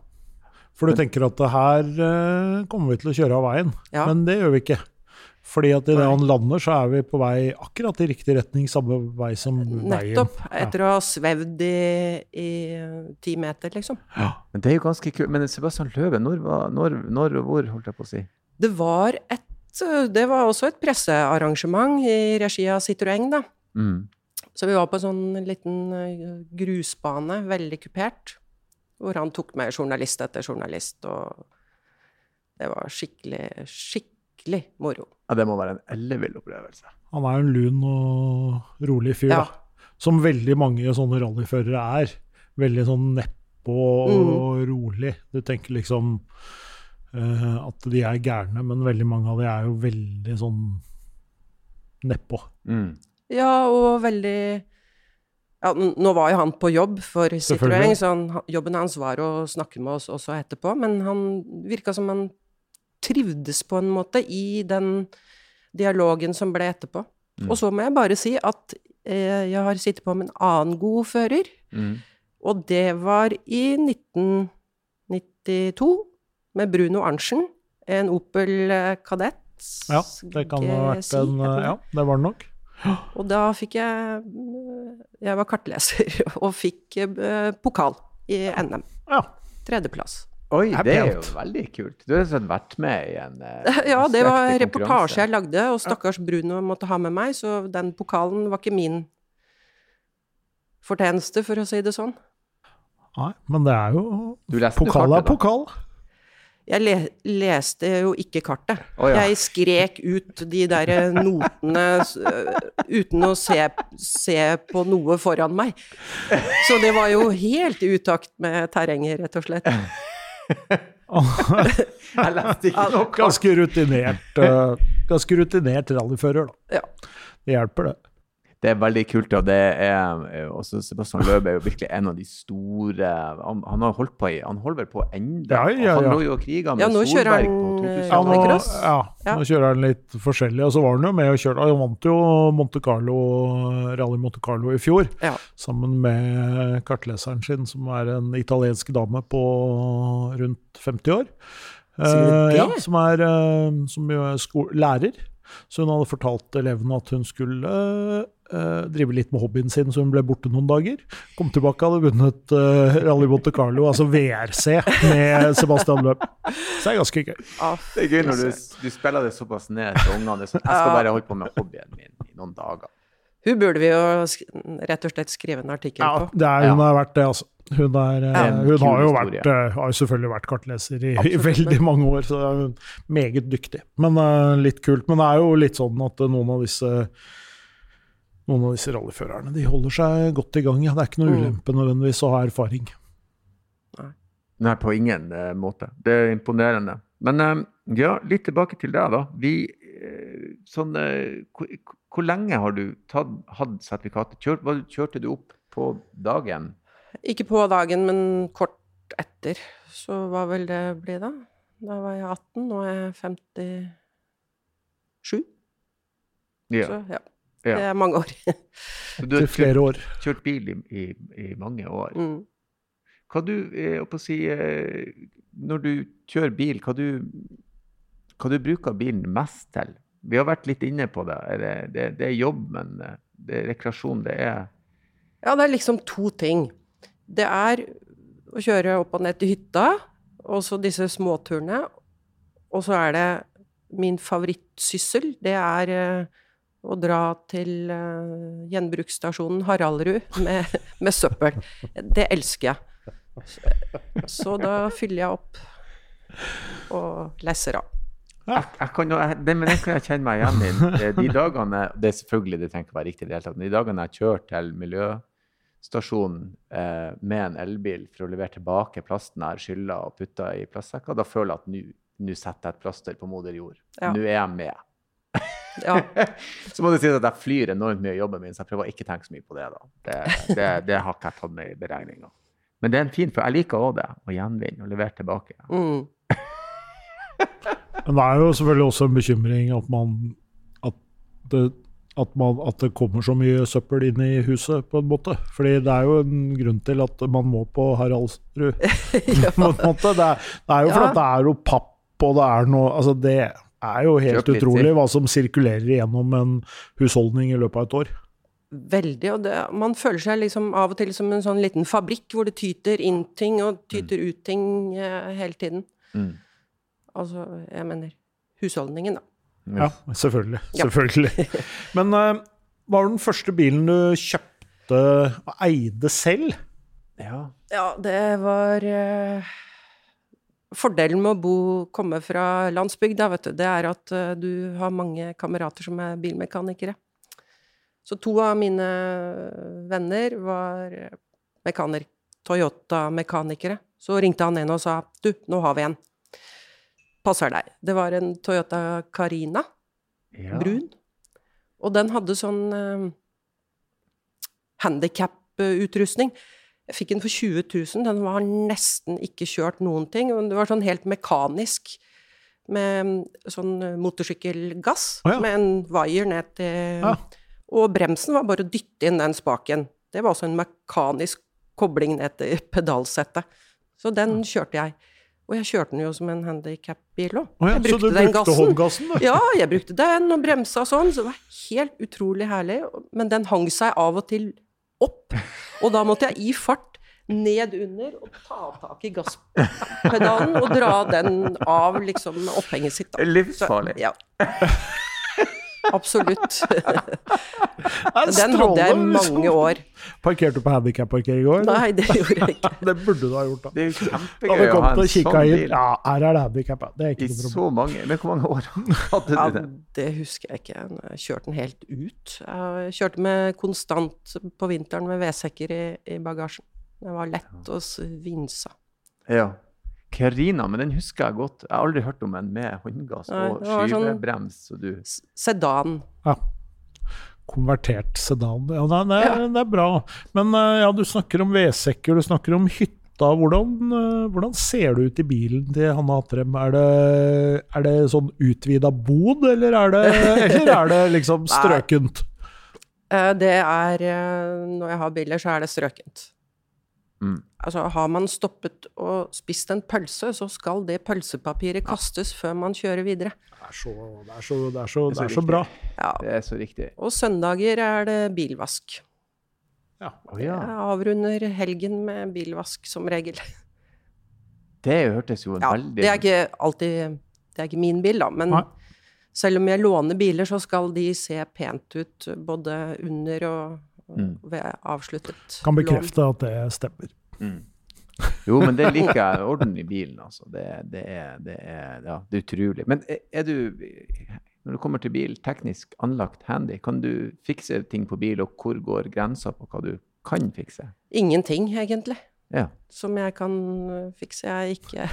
For du tenker at her eh, kommer vi til å kjøre av veien, Ja. men det gjør vi ikke. Fordi at idet han lander, så er vi på vei akkurat i riktig retning, samme vei som veien. Nettopp. Etter å ha svevd i, i ti meter, liksom. Men det er jo ganske kult. Men Sebastian Løve, når, når, når og hvor, holdt jeg på å si? Det var et Det var også et pressearrangement i regi av Citroën, da. Mm. Så vi var på en sånn liten eh, grusbane, veldig kupert, hvor han tok med journalist etter journalist, og det var skikkelig, skikkelig moro. Ja, det må være en ellevill opplevelse. Han er en lun og rolig fyr, Ja. da. Som veldig mange sånne rallyførere er. Veldig sånn nedpå og Mm. rolig. Du tenker liksom uh, at de er gærne, men veldig mange av de er jo veldig sånn nedpå. Mm. Ja, og veldig ja, Nå var jo han på jobb for Citroën, så han, jobben hans var å snakke med oss også etterpå, men han virka som han trivdes på en måte i den dialogen som ble etterpå. Mm. Og så må jeg bare si at eh, jeg har sittet på med en annen god fører, Mm. og det var i 1992 med Bruno Arntzen, en Opel eh, Kadett. Ja, det kan ha vært en. Ja, det var det nok. Og da fikk jeg Jeg var kartleser og fikk eh, pokal i NM. Ja. Tredjeplass. Oi, Det er jo veldig kult. Du har sånn vært med i en uh, Ja, det var reportasje jeg lagde, og stakkars Bruno måtte ha med meg, så den pokalen var ikke min fortjeneste, for å si det sånn. Nei, men det er jo Pokal er pokal. Jeg le leste jo ikke kartet. Oh, ja. Jeg skrek ut de der notene øh, uten å se, se på noe foran meg. Så det var jo helt i utakt med terrenget, rett og slett. Jeg leste ikke noe. Ganske rutinert, uh, ganske rutinert rallyfører, da. Ja. Det hjelper, det. Det er veldig kult. Og det er eh, også Sebastian Løb er jo virkelig en av de store Han, han har holdt på i Han holder vel på ennå. Ja, ja, ja. Han lå jo og kriga med Ja, nå kjører Solberg han, på eh, Ja, nå, 2000 ja, nå kjører han litt forskjellig. Og så var han jo med og kjørte Han vant jo Monte Carlo, Rally Monte Carlo i fjor, Ja. sammen med kartleseren sin, som er en italiensk dame på rundt 50 år. Eh, det? ja, som er, uh, som jo er sko lærer. Så hun hadde fortalt elevene at hun skulle eh, drive litt med hobbyen sin, så hun ble borte noen dager. Kom tilbake, hadde vunnet uh, Rally Monte Carlo, altså VRC, med Sebastian Løp. Så det er ganske gøy. Ah, Det er gøy når du, du spiller det såpass ned til ungene. Det sånn, Jeg skal bare holde på med hobbyen min i noen dager. Hun burde vi jo sk rett og slett skrive en artikkel Ja, på. det er, hun Ja. har vært det, altså. Hun, er, eh, hun har jo vært, har selvfølgelig vært kartleser i, i veldig mange år, så er hun meget dyktig. Men uh, litt kult. Men det er jo litt sånn at noen av disse noen av disse rallyførerne de holder seg godt i gang. Ja. Det er ikke noe Mm. ulempe nødvendigvis å ha erfaring. Nei, på ingen uh, måte. Det er imponerende. Men uh, ja, litt tilbake til deg, da. Vi, uh, sånn, hvor, hvor lenge har du tatt, hatt sertifikatet? Kjør, hva, kjørte du opp på dagen? Ikke på dagen, men kort etter. Så hva vil det bli da? Da var jeg 18, nå er jeg 57. Ja. Så ja, Ja. det er mange år. Så du har kjørt, flere år. kjørt bil i, i, i mange år. Mm. Hva du, eh, jeg å si, eh, når du kjører bil, hva du, hva du bruker bilen mest til? Vi har vært litt inne på det. Er det, det, det er jobb, men eh, det er rekreasjon. Det er Ja, det er liksom to ting. Det er å kjøre opp og ned til hytta, og så disse småturene. Og så er det min favorittsyssel. Det er å dra til uh, gjenbruksstasjonen Haraldrud med, med søppel. Det elsker jeg. Så, så da fyller jeg opp og leser av. jeg, jeg kan, jeg, det, men det kan jeg kjenne meg igjen i. De dagene Det er selvfølgelig det trenger ikke være riktig i det hele tatt, men de dagene jeg kjører til miljøstasjonen eh, med en elbil for å levere tilbake plasten jeg har skylla og putta i plastsekker, da føler jeg at nå setter jeg et plaster på moder jord. Ja. Nå er jeg med. Ja. så må det sies at jeg flyr enormt mye i jobben min, så jeg prøver å ikke tenke så mye på det. da. Det, det, det har ikke jeg tatt med i beregninga. Men det er en fin, for jeg liker òg det. Å gjenvinne og levere tilbake. Mm. Men det er jo selvfølgelig også en bekymring at man at det, at, man, at det kommer så mye søppel inn i huset, på en måte. Fordi det er jo en grunn til at man må på Haraldsrud. ja. på en måte. Det, er, det er jo fordi Ja. det er jo papp, og det er noe Altså, det er jo helt Kjøp utrolig litter. hva som sirkulerer gjennom en husholdning i løpet av et år. Veldig. Og det, man føler seg liksom av og til som en sånn liten fabrikk hvor det tyter inn ting og tyter ut ting eh, hele tiden. Mm. Altså, jeg mener husholdningen, da. Ja, selvfølgelig. Ja. Selvfølgelig. Men eh, hva var den første bilen du kjøpte og eide selv? Ja. Ja, det var eh, Fordelen med å bo, komme fra landsbygda, vet du, det er at eh, du har mange kamerater som er bilmekanikere. Så to av mine venner var mekaner, Toyota-mekanikere. Så ringte han en og sa du, nå har vi en. Passer deg. Det var en Toyota Carina, ja. brun. Og den hadde sånn uh, handikap-utrustning. Jeg fikk den for 20 000. Den var nesten ikke kjørt noen ting. men Det var sånn helt mekanisk. Med mm, sånn motorsykkelgass. oh, ja. Med en wire ned til Ja. Og bremsen var bare å dytte inn den spaken. Det var også en mekanisk kobling ned til pedalsettet. Så den kjørte jeg. Og jeg kjørte den jo som en handikap-bil òg. Oh, ja, så du brukte håndgassen, Da. Ja, jeg brukte den og bremsa sånn, så det var helt utrolig herlig. Men den hang seg av og til opp, og da måtte jeg i fart ned under og ta tak i gasspedalen og dra den av liksom opphenget sitt. Da. Livsfarlig. Så, ja. Absolutt. Den hadde jeg i mange år. Parkerte du på handikap-parkering i går? Nei, det gjorde jeg ikke. Det burde du ha gjort, da. Det er jo kjempegøy å ha en sånn inn. bil Ja, her er det handikap. Det er i ikke noe problem. så mange Men hvor mange år hadde Ja, den? det? det husker jeg ikke. Jeg kjørte den helt ut. Jeg kjørte med konstant på vinteren med vedsekker i, i bagasjen. Den var lett og vinsa. Ja. Carina, men den husker jeg godt. Jeg har aldri hørt om en med håndgass Nei, og skyvebrems. sånn- skyvebrems. Du Sedan. Ja. konvertert sedan. Ja, det, det, er, det er bra. Men eh, ja, du snakker om vedsekker, du snakker om hytta. Hvordan, eh, hvordan ser det ut i bilen til Hanne Atrem? Er det, er det sånn utvida bod, eller er det, eller er det liksom strøkent? Nei. Det er eh, Når jeg har biler, så er det strøkent. Mm. Altså, har man stoppet og spist en pølse, så skal det pølsepapiret kastes før man kjører videre. Det er så, det er så, det er så, Det er så det er så riktig. bra. Ja. Det er så riktig. Og søndager er det bilvask. Ja. Oh, ja. Jeg avrunder helgen med bilvask som regel. Det hørtes jo Ja, veldig det er ikke alltid Det er ikke min bil, da, men Nei. selv om jeg låner biler, så skal de se pent ut både under og. Ved avsluttet Kan lån. bekrefte at det stemmer. Mm. Jo, men det liker jeg. Orden i bilen, altså. Det, det, er, det, er, ja, det er utrolig. Men er, er du, når du kommer til bil, teknisk anlagt handy, kan du fikse ting på bil, og hvor går grensa på hva du kan fikse? Ingenting, egentlig, Ja. som jeg kan øh, fikse. Jeg er ikke,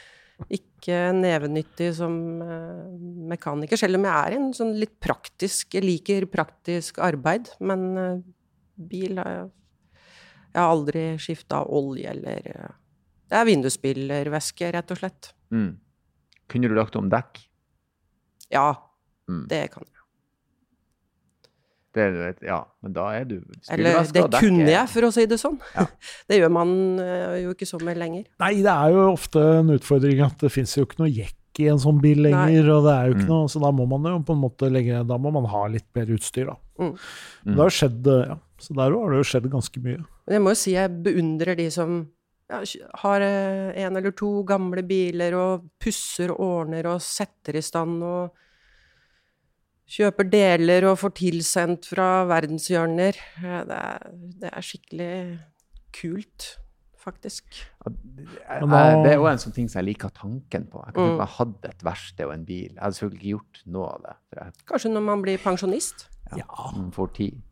ikke nevenyttig som øh, mekaniker, selv om jeg er en sånn litt praktisk Jeg liker praktisk arbeid, men øh, bil har jeg Jeg har aldri skifta olje eller øh, Det er vindusspillervæske, rett og slett. Mm. Kunne du lagt om dekk? Ja, Mm. det kan jeg. Det er, ja, men da er du Eller det kunne jeg, for å si det sånn. Ja. Det gjør man øh, jo ikke så med lenger. Nei, det er jo ofte en utfordring at det fins jo ikke noe jekk i en sånn bil lenger. og det er jo ikke Mm. noe, Så da må man jo på en måte legge, da må man ha litt mer utstyr, da. Mm. Men Det har jo skjedd, eh, ja. Så der har det jo skjedd ganske mye. Men jeg må jo si jeg beundrer de som ja, har eh, en eller to gamle biler og pusser og ordner og setter i stand og kjøper deler og får tilsendt fra verdenshjørner. Det er, det er skikkelig kult, faktisk. Ja, det- Men jeg- Det er jo en sånn ting som jeg liker tanken på. Jeg kan Mm. hatt jeg et verksted og en bil. Jeg hadde selvfølgelig ikke gjort noe av det. Kanskje når man blir pensjonist. Ja, man får tid.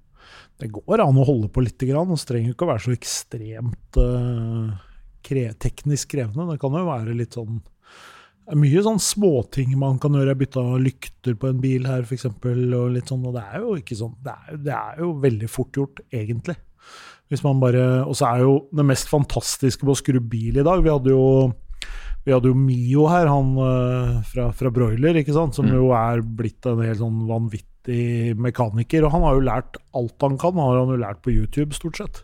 Det går an å holde på litt, grann, Det trenger ikke å være så ekstremt uh, kre teknisk krevende. Det kan jo være litt sånn det er mye sånn småting man kan gjøre. Jeg bytta lykter på en bil her, f.eks. Og litt sånn, og det er jo ikke sånn Det er, det er jo veldig fort gjort, egentlig. Hvis man bare Og så er jo det mest fantastiske på å skru bil i dag Vi hadde jo vi hadde jo Mio her, han eh, fra, fra Broiler, ikke sant? som Mm. jo er blitt en helt sånn vanvittig mekaniker. Og han har jo lært alt han kan, har han jo lært på YouTube, stort sett.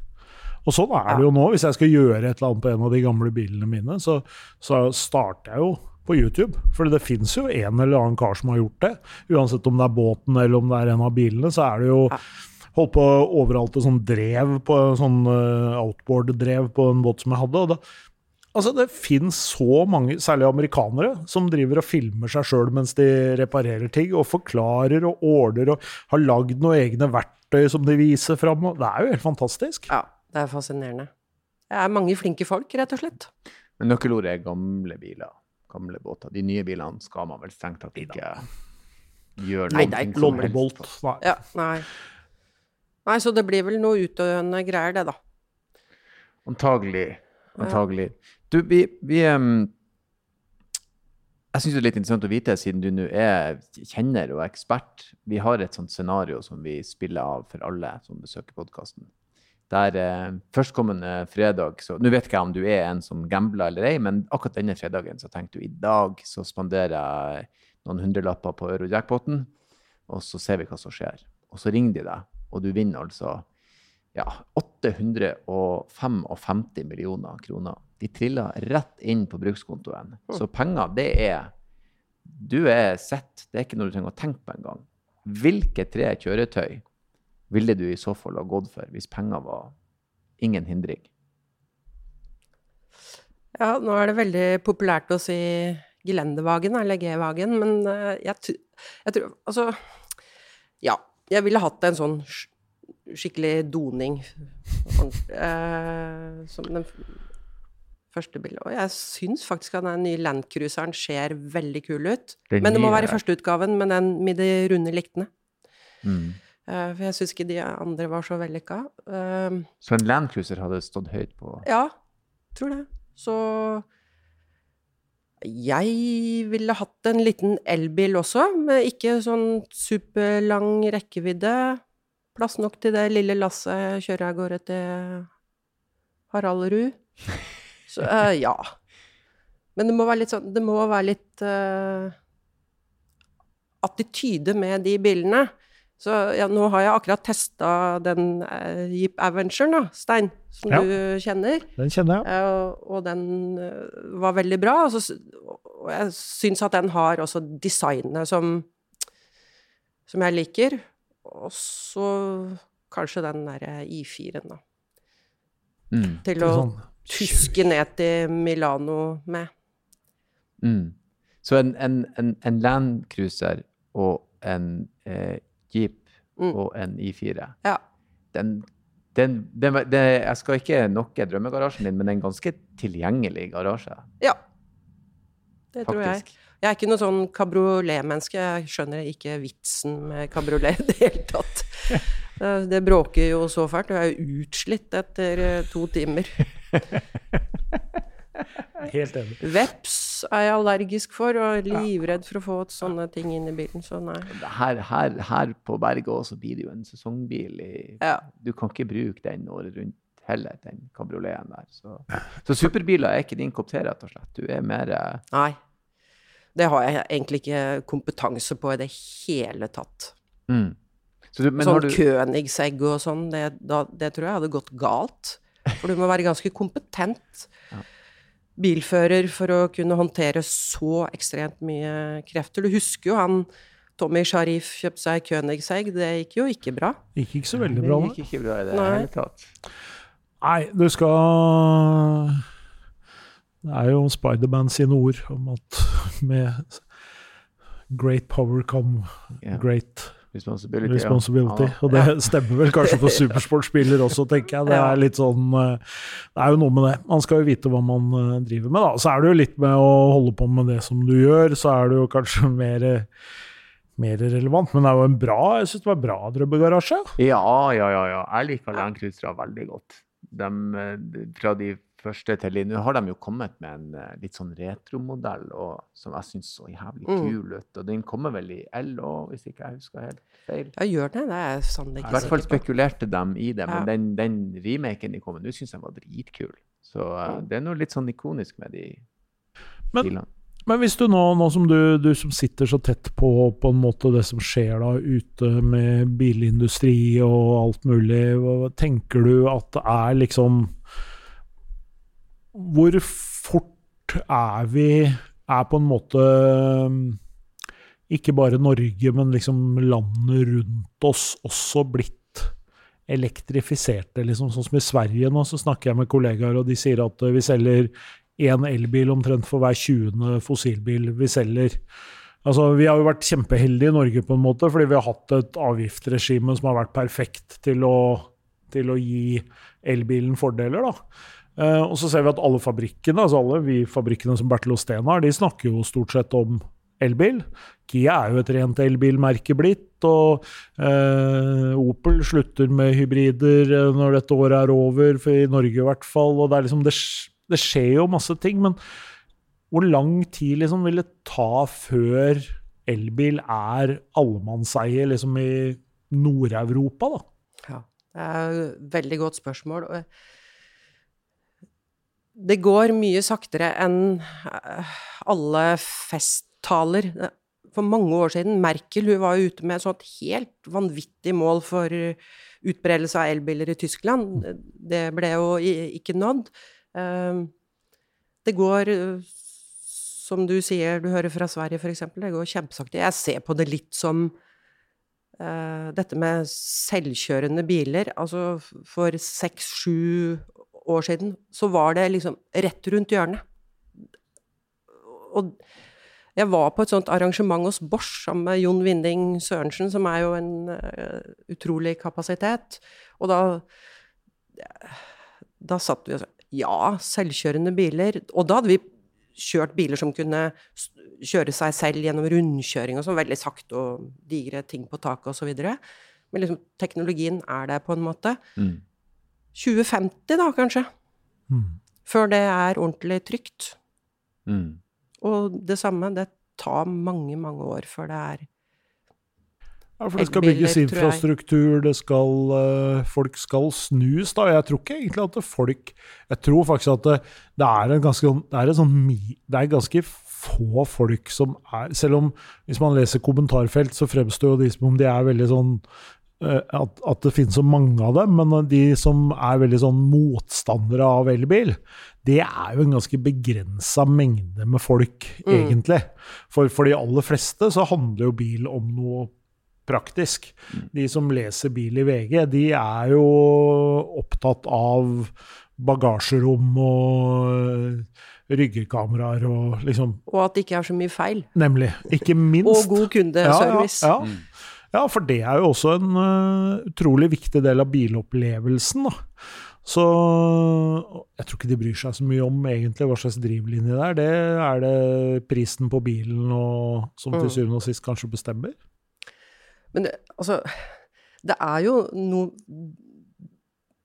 Og sånn er det jo nå. Hvis jeg skal gjøre et eller annet på en av de gamle bilene mine, så, så starter jeg jo på YouTube. For det fins jo en eller annen kar som har gjort det. Uansett om det er båten eller om det er en av bilene, så er det jo holdt på overalt et sånn drev på sånn eh, outboard-drev på en båt som jeg hadde. og da Altså, Det finnes så mange, særlig amerikanere, som driver og filmer seg sjøl mens de reparerer ting, og forklarer og ordner og har lagd noen egne verktøy som de viser fram. Det er jo helt fantastisk. Ja, det er fascinerende. Det er mange flinke folk, rett og slett. Men nøkkelordet er gamle biler. Gamle båter. De nye bilene skal man vel strengt tatt ikke gjøre Nei, noe det er som helst på. Nei. Ja, nei. Nei, så det blir vel noe utøvende greier, det, da. Antagelig. Antagelig. Du, vi, vi um, Jeg syns det er litt interessant å vite, siden du nå er kjenner og ekspert. Vi har et sånt scenario som vi spiller av for alle som besøker podkasten. Der uh, førstkommende fredag så Nå vet ikke jeg om du er en som gambler eller ei, men akkurat denne fredagen så tenkte du i dag så spanderer jeg noen hundrelapper på Eurojackpoten, og så ser vi hva som skjer. Og så ringer de deg, og du vinner altså ja, 855 millioner kroner. De triller rett inn på brukskontoen. Så penger, det er Du er sett. Det er ikke noe du trenger å tenke på engang. Hvilke tre kjøretøy ville du i så fall ha gått for hvis penger var ingen hindring? Ja, nå er det veldig populært å si Gelendewagen eller G-wagen, men eh, jeg, jeg tror Altså, ja. Jeg ville hatt en sånn skikkelig doning. eh, som den første bildet. Og jeg syns faktisk at den nye Landcruiseren ser veldig kul ut. Den men det må nye- være førsteutgaven med den med de runde liktene. Mm. Uh, for jeg syns ikke de andre var så vellykka. Uh, Så en Landcruiser hadde stått høyt på ja, tror det. Så jeg ville hatt en liten elbil også, med ikke sånn superlang rekkevidde. Plass nok til det lille lasset kjører av gårde til Haraldrud. Så uh, ja. Men det må være litt sånn Det må være litt uh, attityde med de bilene. Så ja, nå har jeg akkurat testa den uh, Jeep Avengeren, da, Stein, som Ja. du kjenner. Den kjenner jeg. Uh, og, den uh, var veldig bra. Og, så, og jeg syns at den har også designet som, som jeg liker. Og så kanskje den derre I4-en, da. Mm. Til å sånn, tuske ned til Milano med. Mm. Så en, en, en, en Land Cruiser og en eh, Jeep Mm. og en I4 Ja. den, den, den, Jeg skal ikke nokke drømmegarasjen din, men en ganske tilgjengelig garasje, ja. Det tror jeg. Jeg er ikke noe sånn kabriolet-menneske. Jeg skjønner ikke vitsen med kabriolet i det hele tatt. Eh, Det bråker jo så fælt, og jeg er jo utslitt etter eh, to timer. Helt enig. Veps er jeg allergisk for, og livredd for å få sånne ting inn i bilen, så nei. Her, her, her på Bergå så blir det jo en sesongbil. I, Ja. Du kan ikke bruke den året rundt heller, den kabrioleten der. Så, så superbiler er ikke din kopp te, rett og slett. Du er mer eh, Nei. Det har jeg egentlig ikke kompetanse på i det hele tatt. mm. så du, Men sånn du Königsegg og sånn, det, da, det tror jeg hadde gått galt. For du må være ganske kompetent bilfører for å kunne håndtere så ekstremt mye krefter. Du husker jo han Tommy Sharif kjøpte seg Königsegg, det gikk jo ikke bra. Det Gikk ikke så veldig bra. Det gikk ikke bra i det Nei. hele tatt. Nei, du skal Det er jo Spiderman sine ord om at med great power come yeah. great Responsibility. responsibility. Ja. Og det stemmer vel kanskje for supersportspiller også, tenker jeg. Det er litt sånn eh, Det er jo noe med det. Man skal jo vite hva man eh, driver med, da. Så er det jo litt med å holde på med det som du gjør, så er det jo kanskje mer mer relevant, men det er jo en bra jeg synes det var bra drømmegarasje. Ja, ja, ja. ja. Jeg liker Land Cruisere veldig godt. De, eh, fra de første til Nå har de jo kommet med en eh, litt sånn retromodell som jeg syns så jævlig Mm. kul ut. Og den kommer vel i L òg, hvis ikke jeg husker helt feil. Ja, gjør det? Det er jeg ikke I hvert fall spekulerte de i det, men Ja. den, den remaken de kom med nå, syns jeg var dritkul. Så uh, Mm. det er noe litt sånn ikonisk med de Men- bilene. Men hvis du nå, nå som du, du som sitter så tett på på en måte det som skjer da ute med bilindustri og alt mulig, tenker du at det er liksom Hvor fort er vi Er på en måte ikke bare Norge, men liksom landet rundt oss også blitt elektrifiserte, liksom. Sånn som i Sverige nå, så snakker jeg med kollegaer, og de sier at eh, vi selger én elbil omtrent for hver 20. fossilbil vi selger. Altså, Vi har jo vært kjempeheldige i Norge, på en måte, fordi vi har hatt et avgiftsregime som har vært perfekt til å, til å gi elbilen fordeler. da. Eh, og så ser vi at alle fabrikkene, altså alle vi fabrikkene som Bertil Sten har, de snakker jo stort sett om elbil. Kia er jo et rent elbilmerke blitt, og uh, Opel slutter med hybrider eh, når dette året er over, for i Norge i hvert fall. og Det, liksom, det, det skjer jo masse ting, men hvor lang tid liksom vil det ta før elbil er allemannseie liksom i Nord-Europa, da? Ja, det er et veldig godt spørsmål. og Det går mye saktere enn eh, alle festtaler. For mange år siden, Merkel hun var ute med et sånt helt vanvittig mål for utbredelse av elbiler i Tyskland. Det ble jo ikke nådd. Eh, Det går, som du sier, du hører fra Sverige f.eks., det går kjempesakte. Jeg ser på det litt som eh, dette med selvkjørende biler. Altså for seks-sju år siden så var det liksom rett rundt hjørnet. Og jeg var på et sånt arrangement hos Bosch sammen med Jon Winding Sørensen, som er jo en uh, utrolig kapasitet. Og da Da satt vi og sa ja, selvkjørende biler. Og da hadde vi kjørt biler som kunne kjøre seg selv gjennom rundkjøring og sånn, veldig sakte og digre ting på taket og så videre. Men liksom, teknologien er der på en måte. Mm. 2050 da, kanskje. Mm. Før det er ordentlig trygt. Mm. Og det samme, det tar mange, mange år før det er Ja, for det skal bygges infrastruktur, det skal eh, Folk skal snus, da. Jeg tror ikke egentlig at folk Jeg tror faktisk at det, det er en ganske sånn- Det er en sånn Det er ganske få folk som er Selv om hvis man leser kommentarfelt, så fremstår jo de som om de er veldig sånn at, at det finnes så mange av dem, men de som er veldig sånn motstandere av elbil, det er jo en ganske begrensa mengde med folk, Mm. egentlig. For, for de aller fleste så handler jo bil om noe praktisk. De som leser bil i VG, de er jo opptatt av bagasjerom og ryggekameraer og liksom Og at det ikke er så mye feil. Nemlig. Ikke minst. Og god kundeservice. Ja, ja, ja. Ja, for det er jo også en uh, utrolig viktig del av bilopplevelsen. Da. Så jeg tror ikke de bryr seg så mye om egentlig hva slags drivlinje det er. Det er det prisen på bilen og, som til Mm. syvende og sist kanskje bestemmer. Men altså, det er jo noe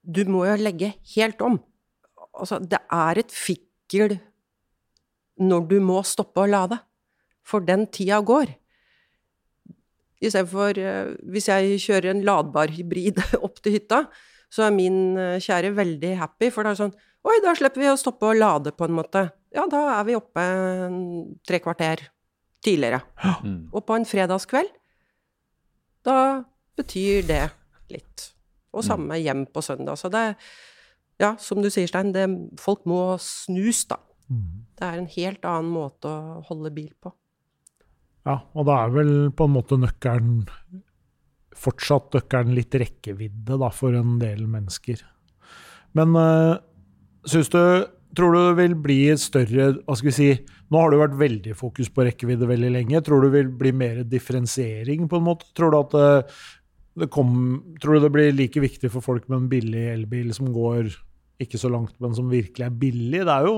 Du må jo legge helt om. Altså, det er et fikkel når du må stoppe å lade. For den tida går. Istedenfor uh, Hvis jeg kjører en ladbar hybrid opp til hytta, så er min eh, kjære veldig happy, for det er sånn Oi, da slipper vi å stoppe å lade, på en måte. Ja, da er vi oppe tre kvarter tidligere. Mm. Og på en fredagskveld, da betyr det litt. Og samme hjem på søndag. Så det Ja, som du sier, Stein, det, folk må snus, da. Mm. Det er en helt annen måte å holde bil på. Ja, og da er vel på en måte nøkkelen fortsatt nøkkelen litt rekkevidde da, for en del mennesker. Men øh, syns du Tror du det vil bli større hva skal vi si, Nå har det vært veldig fokus på rekkevidde veldig lenge. Tror du det vil bli mer differensiering, på en måte? Tror du at det, det kom, tror du det blir like viktig for folk med en billig elbil som går ikke så langt, men som virkelig er billig? Det er jo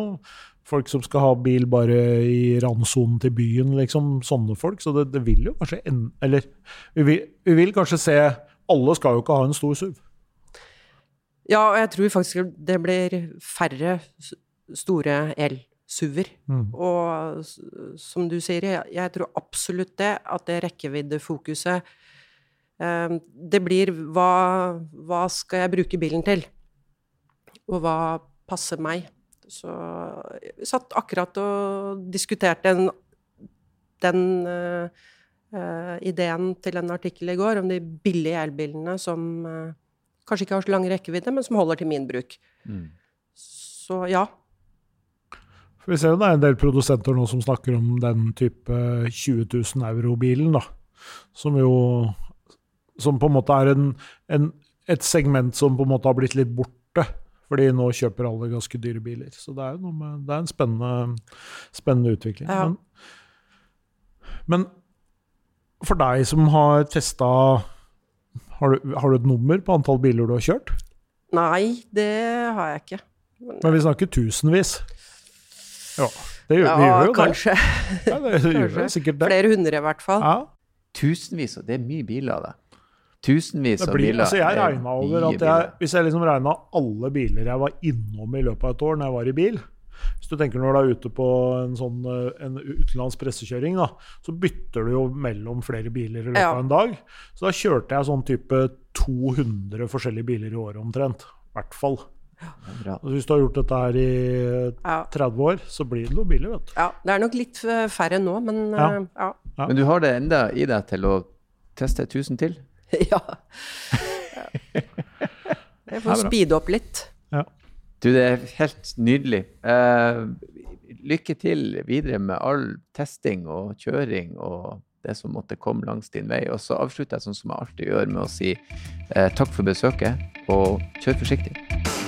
folk som skal ha bil bare i randsonen til byen, liksom. Sånne folk. Så det, det vil jo kanskje en, Eller vi vil, vi vil kanskje se Alle skal jo ikke ha en stor SUV. Ja, og jeg tror faktisk det blir færre store el-SUV-er. Mm. Og som du sier, jeg, jeg tror absolutt det, at det rekkeviddefokuset eh, Det blir hva, hva skal jeg bruke bilen til? Og hva passer meg? Så vi satt akkurat og diskuterte en, den uh, uh, ideen til en artikkel i går om de billige elbilene som uh, kanskje ikke har så lang rekkevidde, men som holder til min bruk. Mm. Så ja. For vi ser jo det er en del produsenter nå som snakker om den type 20 000 euro-bilen, da. Som jo Som på en måte er en, en, et segment som på en måte har blitt litt borte. Fordi nå kjøper alle ganske dyre biler. Så det er noe med, det er en spennende, spennende utvikling. Ja. Men, men for deg som har testa har du, har du et nummer på antall biler du har kjørt? Nei, det har jeg ikke. Men vi snakker tusenvis. Ja, det gjør, Ja, vi gjør jo kanskje. det. Ja, det gjør Kanskje. jo sikkert det. Flere hundre, i hvert fall. Ja, Tusenvis, og det er mye biler, det. Tusenvis av blir, biler. altså jeg regna over at jeg. Hvis jeg liksom regna alle biler jeg var innom i løpet av et år når jeg var i bil Hvis du tenker når du er ute på en sånn eh, en utenlands pressekjøring, da, så bytter du jo mellom flere biler i løpet Ja. av en dag. Så da kjørte jeg sånn type 200 forskjellige biler i året omtrent. I hvert fall. Bra. Altså hvis du har gjort dette her i Ja. 30 år, så blir det noen biler, vet du. ja. Det er nok litt eh, færre nå, men Ja. eh, ja. Ja. Men du har det enda i deg til å teste 1000 til? ja. Jeg får speede opp litt. Ja. Du, det er helt nydelig. Uh, lykke til videre med all testing og kjøring og det som måtte komme langs din vei. Og så avslutter jeg sånn som jeg alltid gjør, med å si uh, takk for besøket, og kjør forsiktig.